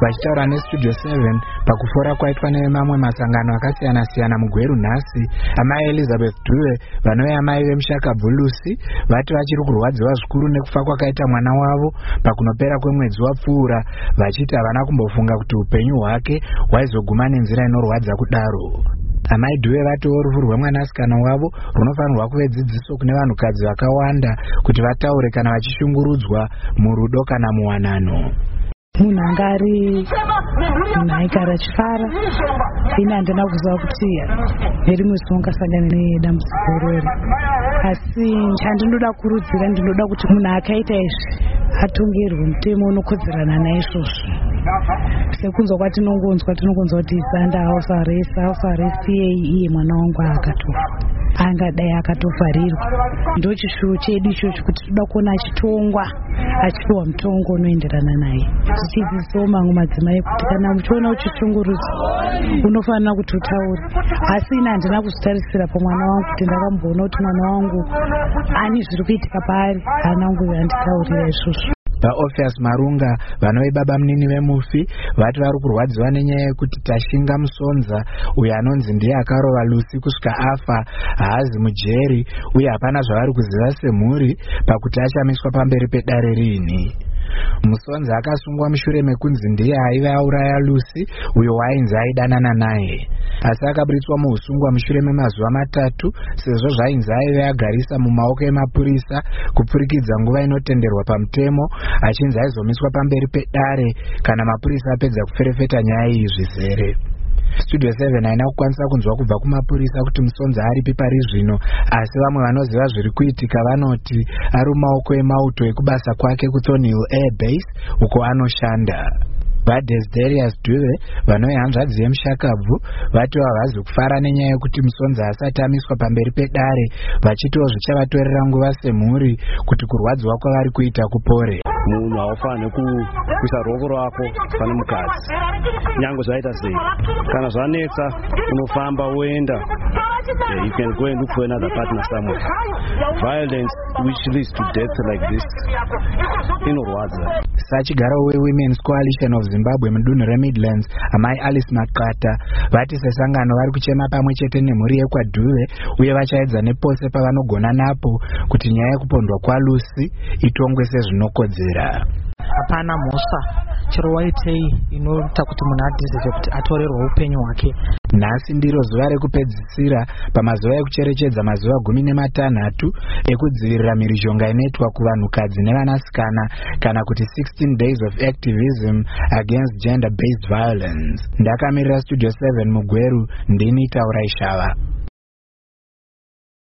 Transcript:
vachitaura nestudio 7 pakufora kwaitwa nemamwe masangano akasiyana-siyana mugweru nhasi. Amai elizabeth dhuve vanove amai vemushakabvu lucy vati vachiri kurwadziwa zvikuru nekufa kwakaita mwana wavo pakunopera kwemwedzi wapfuura vachiti havana kumbofunga kuti upenyu hwake hwaizoguma nenzira inorwadza kudaro. Amai dhuve vatiwo rufu rwemwanasikana wavo runofanirwa kuve dzidziso kune vanhukadzi vakawanda kuti vataure kana vachishungurudzwa murudo kana muwanano munhu anga ari munhu aigara achifara. Ini handina kuziva kuti nerimwe zuva ungasangana nedambudziko irori asi chandinoda kurudzira ndinoda kuti munhu akaita izvi atongerwe mutemo unokodzerana naizvozvo. Sekunzwa kwatinongonzwa tinongonzwa kuti isanda house arrest house arrest iyei iye mwana wangu akatofa angadai akatovharirwa ndo chishuwo chedu ichocho kuti toda kuona achitongwa achipiwa mutongo unoenderana naye. Zvichidzidzisawo mamwe madzimai kuti kana muchiona uchishungurudzwa unofanira kuti utaure. Asi ine handina kuzvitarisira pamwana wangu kuti ndakamboona kuti mwana wangu ani zviri kuitika paari hana wangu handitaurira izvozvo vaoffias marunga vanove baba munini vemufi vati vari kurwadziwa nenyaya yekuti tashinga musonza uyo anonzi ndiye akarova lusi kusvika afa haazi mujeri uye hapana zvavari kuziva semhuri pakuti achamiswa pamberi pedare riini musonzi akasungwa mushure mekunzi ndiye aiva auraya lucy uyo waainzi aidanana naye. Asi akaburitswa muusungwa mushure memazuva matatu sezvo zvainzi aive agarisa mumaoko emapurisa kupfurikidza nguva inotenderwa pamutemo achinzi aizomiswa pamberi pedare kana mapurisa apedza kuferefeta nyaya iyi zvizere studio 7 haina kukwanisa kunzwa kubva kumapurisa kuti musonzi aripi pari zvino. Asi vamwe vanoziva zviri kuitika vanoti ari mumaoko emauto ekubasa kwake kuthornhill airbase uko anoshanda. Vadesderius duve vanove hanzvadzi yemushakabvu vati vavazi kufara nenyaya yekuti musonzi asati amiswa pamberi pedare vachitiwo zvichavatorera nguva semhuri kuti kurwadziwa kwavari kuita kupore munhu haufaniri kuisa ruoko rwako pane mukadzi. Nyange zvaita sei? Kana zvanetsa unofamba woenda uh, you can go and look for another partner somewhere. Violence which leads to death like this inorwadza sachigaro wewomen's coalition of zimbabwe mudunhu remidlands amai alice makata vati sesangano vari kuchema pamwe chete nemhuri yekwadhuve uye vachaedza nepose pavanogona napo kuti nyaya yekupondwa kwalucy itongwe sezvinokodzera. Hapana mhosva. Chero waitei inoita kuti munhu adhizive kuti atorerwa upenyu hwake nhasi ndiro zuva rekupedzisira pamazuva ekucherechedza mazuva gumi nematanhatu ekudzivirira mhirizhonga inoitwa kuvanhukadzi nevanasikana kana kuti 16 days of activism against gender based violence. Ndakamirira studio 7 mugweru ndini taurai shava